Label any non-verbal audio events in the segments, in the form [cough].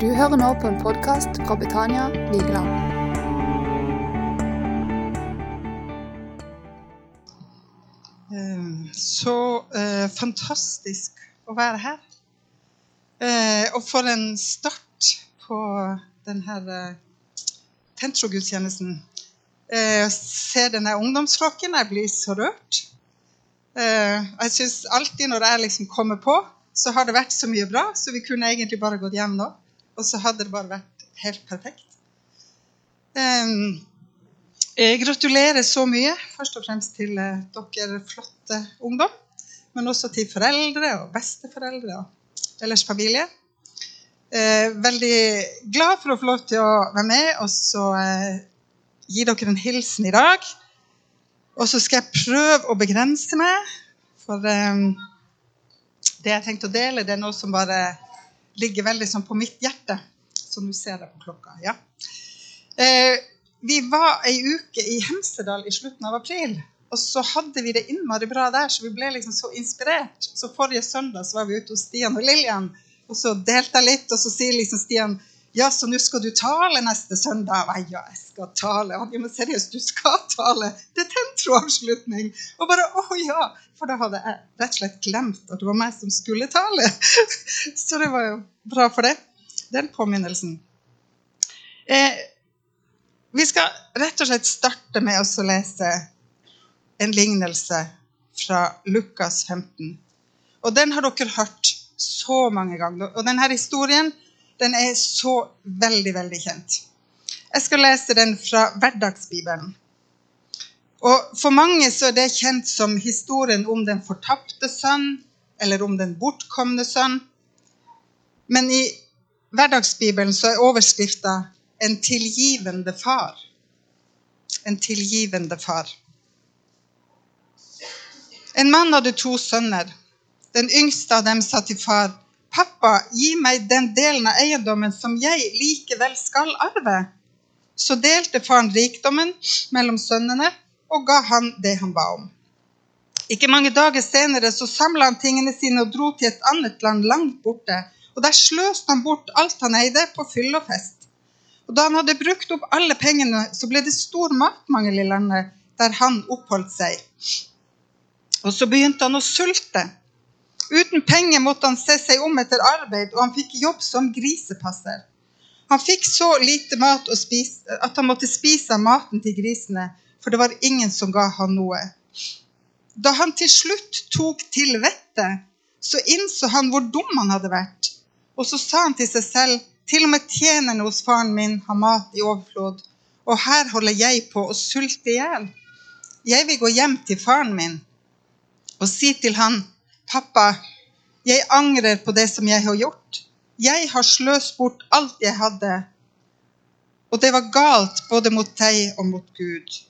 Du hører nå på en podkast fra Betania Vigeland. Eh, Så eh, fantastisk å være her. Eh, og for en start på denne eh, Tentro-gudstjenesten. Eh, ser denne ungdomsflokken. Jeg blir så rørt. Eh, jeg synes alltid når jeg liksom kommer på, så har det vært så mye bra, så vi kunne egentlig bare gått hjem nå. Og så hadde det bare vært helt perfekt. Eh, jeg gratulerer så mye, først og fremst til eh, dere flotte ungdom. Men også til foreldre og besteforeldre og ellers familie. Eh, veldig glad for å få lov til å være med og så eh, gi dere en hilsen i dag. Og så skal jeg prøve å begrense meg, for eh, det jeg tenkte å dele, det er noe som bare ligger veldig sånn på mitt hjerte. Så nå ser jeg på klokka. ja. Eh, vi var ei uke i Hemsedal i slutten av april. Og så hadde vi det innmari bra der, så vi ble liksom så inspirert. Så forrige søndag så var vi ute hos Stian og Lillian, og så delte jeg litt, og så sier liksom Stian ja, så nå skal du tale neste søndag. Nei, ja, jeg skal tale. Ja, men seriøst, du skal tale. Det er tentroavslutning. Og bare å ja. For da hadde jeg rett og slett glemt at det var meg som skulle tale. [laughs] Så det var jo bra for det. Den påminnelsen. Eh, vi skal rett og slett starte med å lese en lignelse fra Lukas 15. Og den har dere hørt så mange ganger. Og denne historien den er så veldig, veldig kjent. Jeg skal lese den fra Hverdagsbibelen. Og For mange så er det kjent som historien om den fortapte sønn, eller om den bortkomne sønn. Men i Hverdagsbibelen så er overskrifta 'En tilgivende far'. En tilgivende far. En mann hadde to sønner. Den yngste av dem sa til far, 'Pappa, gi meg den delen av eiendommen som jeg likevel skal arve.' Så delte faren rikdommen mellom sønnene og ga han det han ba om. Ikke mange dager senere så samla han tingene sine og dro til et annet land langt borte. Og der sløste han bort alt han eide, på fyll og fest. Og da han hadde brukt opp alle pengene, så ble det stor matmangel i landet der han oppholdt seg. Og så begynte han å sulte. Uten penger måtte han se seg om etter arbeid, og han fikk jobb som grisepasser. Han fikk så lite mat spise, at han måtte spise av maten til grisene, for det var ingen som ga han noe. Da han til slutt tok til vettet, så innså han hvor dum han hadde vært. Og så sa han til seg selv, til og med tjenerne hos faren min har mat i overflod, og her holder jeg på å sulte i hjel. Jeg vil gå hjem til faren min og si til han, pappa, jeg angrer på det som jeg har gjort. Jeg har sløst bort alt jeg hadde, og det var galt både mot deg og mot Gud.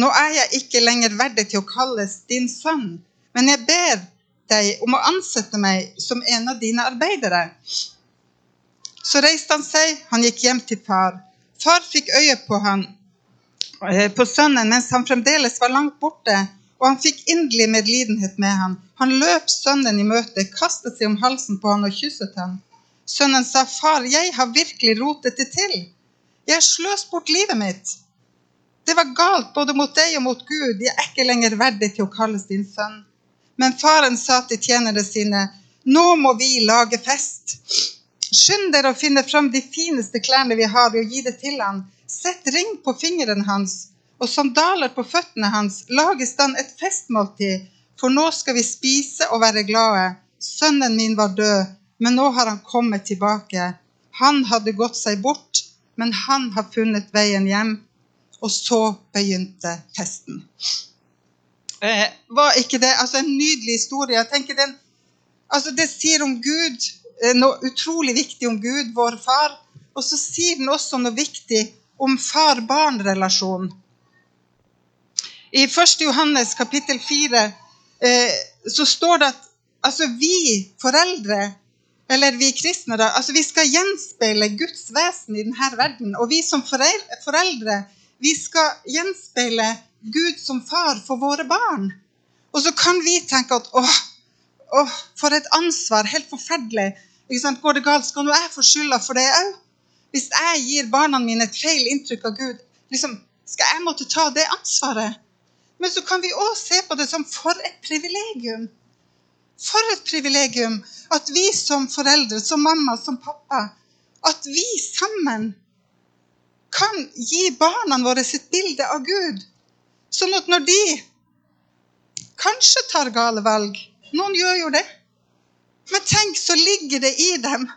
Nå er jeg ikke lenger verdig til å kalles din sønn, men jeg ber deg om å ansette meg som en av dine arbeidere. Så reiste han seg, han gikk hjem til far. Far fikk øye på han, på sønnen mens han fremdeles var langt borte, og han fikk inderlig medlidenhet med han. Han løp sønnen i møte, kastet seg om halsen på han og kysset han. Sønnen sa, 'Far, jeg har virkelig rotet det til. Jeg har sløst bort livet mitt.' Det var galt både mot deg og mot Gud. Jeg er ikke lenger verdig til å kalles din sønn. Men faren sa til tjenerne sine, nå må vi lage fest. Skynd dere å finne fram de fineste klærne vi har, og gi det til han. Sett ring på fingeren hans og sandaler på føttene hans. Lag i stand et festmåltid, for nå skal vi spise og være glade. Sønnen min var død, men nå har han kommet tilbake. Han hadde gått seg bort, men han har funnet veien hjem. Og så begynte festen. Eh, var ikke det altså en nydelig historie? Jeg tenker den, altså Det sier om Gud, eh, noe utrolig viktig om Gud, vår far. Og så sier den også noe viktig om far-barn-relasjonen. I 1. Johannes kapittel 4 eh, så står det at altså vi foreldre, eller vi kristne, da, altså vi skal gjenspeile Guds vesen i denne verden. Og vi som foreldre vi skal gjenspeile Gud som far for våre barn. Og så kan vi tenke at åh, åh for et ansvar, helt forferdelig. Ikke sant? Går det galt, skal nå jeg få skylda for det òg. Hvis jeg gir barna mine et feil inntrykk av Gud, liksom, skal jeg måtte ta det ansvaret? Men så kan vi òg se på det som for et privilegium. For et privilegium at vi som foreldre, som mamma, som pappa, at vi sammen kan gi barna våre sitt bilde av Gud. Sånn at når de kanskje tar gale valg Noen gjør jo det. Men tenk, så ligger det i dem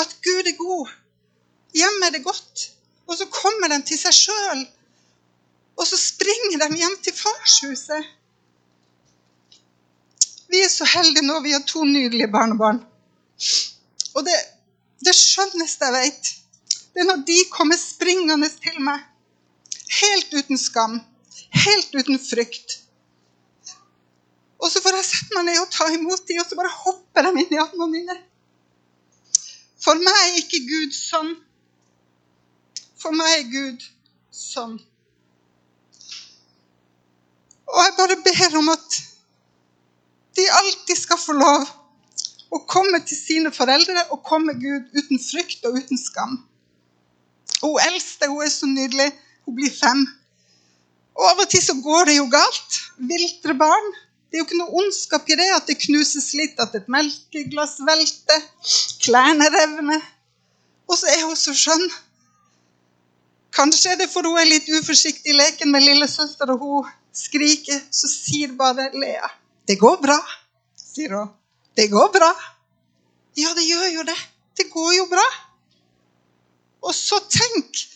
at Gud er god. Hjemme er det godt. Og så kommer de til seg sjøl. Og så springer de hjem til farshuset. Vi er så heldige nå. Vi har to nydelige barnebarn. Og det, det skjønneste jeg vet, det er når de kommer springende til meg. Helt uten skam. Helt uten frykt. Og så får jeg sette meg ned og ta imot dem, og så bare hopper de inn i armene mine. For meg er ikke Gud sånn. For meg er Gud sånn. Og jeg bare ber om at de alltid skal få lov å komme til sine foreldre og komme Gud uten frykt og uten skam. Hun eldste hun er så nydelig. Hun blir fem. Og av og til så går det jo galt. Viltre barn. Det er jo ikke noe ondskap i det at det knuses litt, at et melkeglass velter, klærne revner. Og så er hun så skjønn. Kanskje er det for hun er litt uforsiktig i leken med lillesøster, og hun skriker. Så sier bare Lea 'Det går bra', sier hun. 'Det går bra'. Ja, det gjør jo det. Det går jo bra. Og så tenk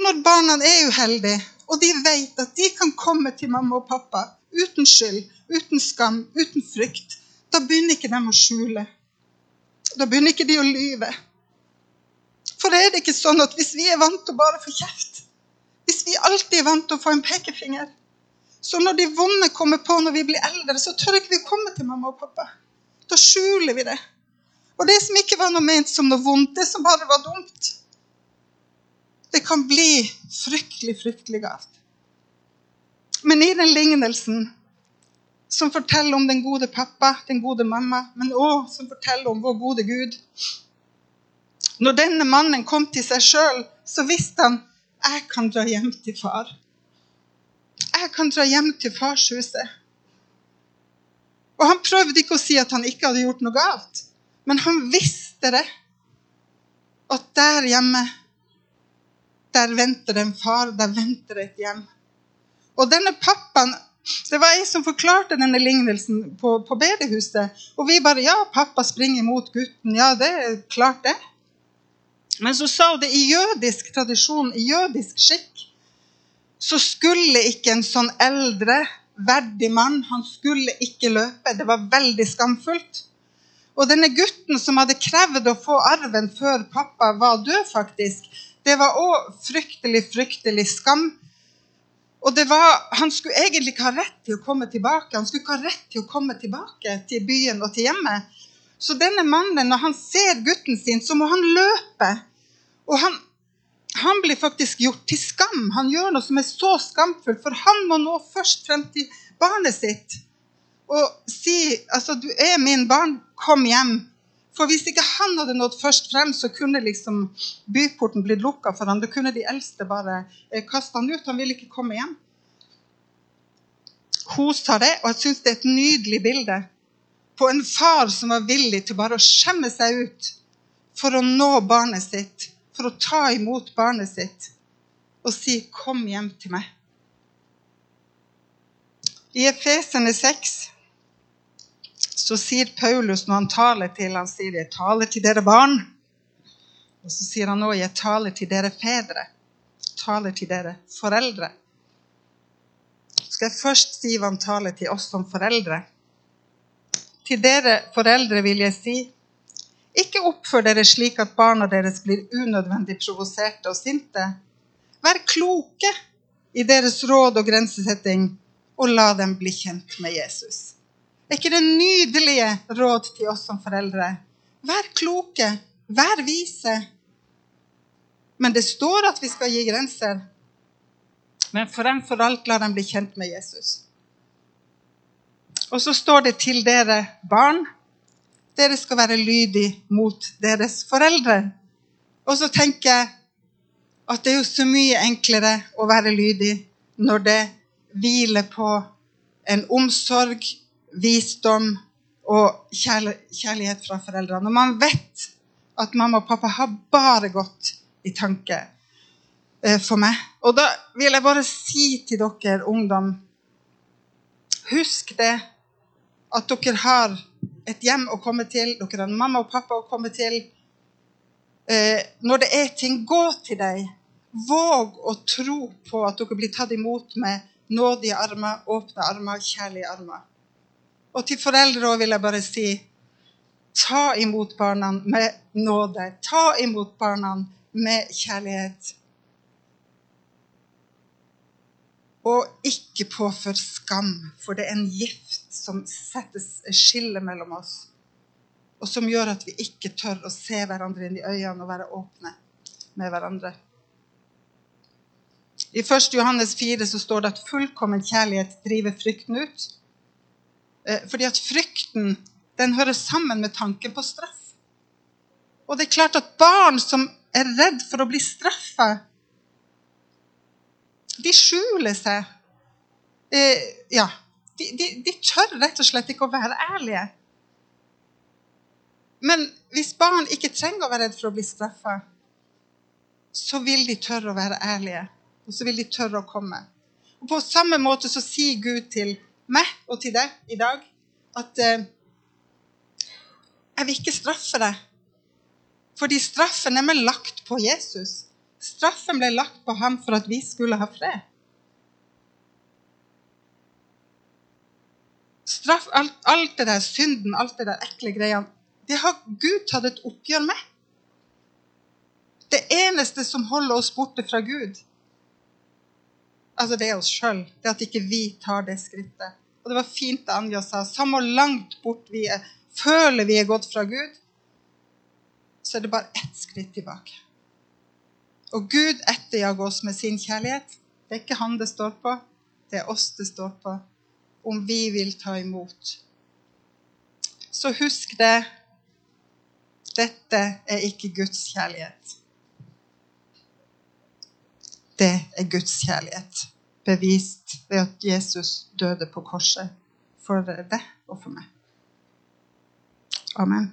når barna er uheldige, og de vet at de kan komme til mamma og pappa uten skyld, uten skam, uten frykt. Da begynner ikke de å skjule. Da begynner ikke de å lyve. For er det ikke sånn at hvis vi er vant til å bare få kjeft, hvis vi alltid er vant til å få en pekefinger, så når de vonde kommer på når vi blir eldre, så tør ikke vi komme til mamma og pappa. Da skjuler vi det. Og det som ikke var noe ment som noe vondt, det som bare var dumt, det kan bli fryktelig, fryktelig galt. Men i den lignelsen som forteller om den gode pappa, den gode mamma, men òg som forteller om vår gode Gud Når denne mannen kom til seg sjøl, så visste han jeg kan dra hjem til far. Jeg kan dra hjem til farshuset. Og han prøvde ikke å si at han ikke hadde gjort noe galt, men han visste det. At der hjemme der venter det en far, der venter det et hjem. Og denne pappaen Det var jeg som forklarte denne lignelsen på, på bedehuset. Og vi bare Ja, pappa springer mot gutten. Ja, det er klart, det. Men så sa hun det i jødisk tradisjon, i jødisk skikk, så skulle ikke en sånn eldre, verdig mann han skulle ikke løpe. Det var veldig skamfullt. Og denne gutten som hadde krevd å få arven før pappa var død, faktisk, det var òg fryktelig, fryktelig skam. Og var, Han skulle egentlig ikke ha rett til å komme tilbake. Han skulle ikke ha rett til å komme tilbake til byen og til hjemmet. Så denne mannen, når han ser gutten sin, så må han løpe. Og han, han blir faktisk gjort til skam. Han gjør noe som er så skamfullt, for han må nå først frem til barnet sitt og si altså, 'Du er min barn. Kom hjem.' For hvis ikke han hadde nådd først frem, så kunne liksom byporten blitt lukka for ham. Da kunne de eldste bare eh, kaste han ut. Han ville ikke komme hjem. Hun sa det, og jeg syns det er et nydelig bilde på en far som var villig til bare å skjemme seg ut for å nå barnet sitt, for å ta imot barnet sitt og si 'Kom hjem til meg'. I Efesene 6 så sier Paulus når han taler til han sier, 'Jeg taler til dere barn'. Og så sier han òg 'Jeg taler til dere fedre'. Taler til dere foreldre. Skal jeg først si hva han taler til oss som foreldre. Til dere foreldre vil jeg si ikke oppfør dere slik at barna deres blir unødvendig provoserte og sinte. Vær kloke i deres råd og grensesetting, og la dem bli kjent med Jesus. Er ikke det nydelige råd til oss som foreldre? Vær kloke, vær vise. Men det står at vi skal gi grenser. Men fremfor alt la dem bli kjent med Jesus. Og så står det til dere barn, dere skal være lydige mot deres foreldre. Og så tenker jeg at det er jo så mye enklere å være lydig når det hviler på en omsorg, visdom og kjærlighet fra foreldrene. Når man vet at mamma og pappa har bare godt i tanke eh, for meg. Og da vil jeg bare si til dere ungdom Husk det at dere har et hjem å komme til, dere har mamma og pappa å komme til. Eh, når det er ting, gå til deg. Våg å tro på at dere blir tatt imot med nådige armer, åpne armer, kjærlige armer. Og til foreldre vil jeg bare si ta imot barna med nåde. Ta imot barna med kjærlighet. Og ikke påfør skam, for det er en gift som settes skille mellom oss, og som gjør at vi ikke tør å se hverandre inn i øynene og være åpne med hverandre. I 1. Johannes 4 så står det at fullkommen kjærlighet driver frykten ut. Eh, fordi at frykten den hører sammen med tanken på straff. Og det er klart at barn som er redd for å bli straffa, de skjuler seg. Eh, ja, de, de, de, tør rett og slett ikke å være ærlige. Men hvis barn ikke trenger å være redd for å bli straffa, så vil de tørre å være ærlige og så vil de tørre å komme. Og På samme måte så sier Gud til meg og til deg i dag at eh, jeg vil ikke straffe deg. Fordi straffen er med lagt på Jesus. Straffen ble lagt på ham for at vi skulle ha fred. Straff, alt, alt det der synden, alt det der ekle greiene, det har Gud tatt et oppgjør med. Det eneste som holder oss borte fra Gud, altså er oss sjøl. Det at ikke vi tar det skrittet. Og det var fint det Anja sa. Samme langt bort vi er, føler vi er gått fra Gud, så er det bare ett skritt tilbake. Og Gud etterjager oss med sin kjærlighet. Det er ikke han det står på, det er oss det står på. Om vi vil ta imot. Så husk det. Dette er ikke Guds kjærlighet det er Guds kjærlighet, bevist ved at Jesus døde på korset for deg og for meg. Amen.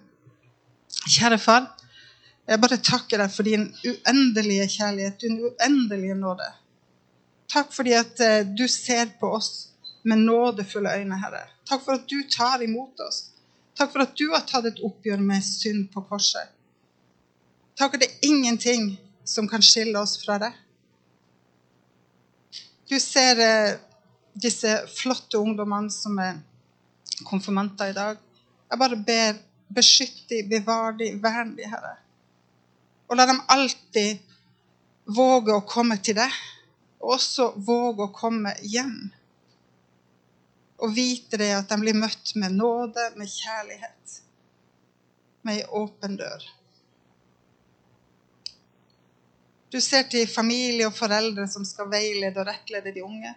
Kjære far, jeg bare takker deg for din uendelige kjærlighet, din uendelige nåde. Takk fordi at eh, du ser på oss med nådefulle øyne, Herre. Takk for at du tar imot oss. Takk for at du har tatt et oppgjør med synd på korset. Takk at det er ingenting som kan skille oss fra deg. Du ser eh, disse flotte ungdommene som er konfirmanter i dag. Jeg bare ber beskytt dem, bevar dem, vern dem, Herre. Og la dem alltid våge å komme til deg, og også våge å komme hjem. Og vite det at de blir møtt med nåde, med kjærlighet, med ei åpen dør. Du ser til familie og foreldre som skal veilede og rettlede de unge.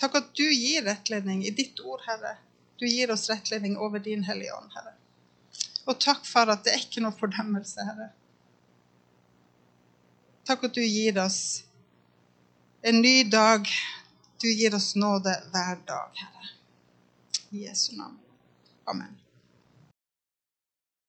Takk at du gir rettledning i ditt ord, Herre. Du gir oss rettledning over din Hellige Ånd, Herre. Og takk for at det er ikke noe fordømmelse, Herre. Takk at du gir oss en ny dag. Du gir oss nåde hver dag, Herre. I Jesu navn. Amen.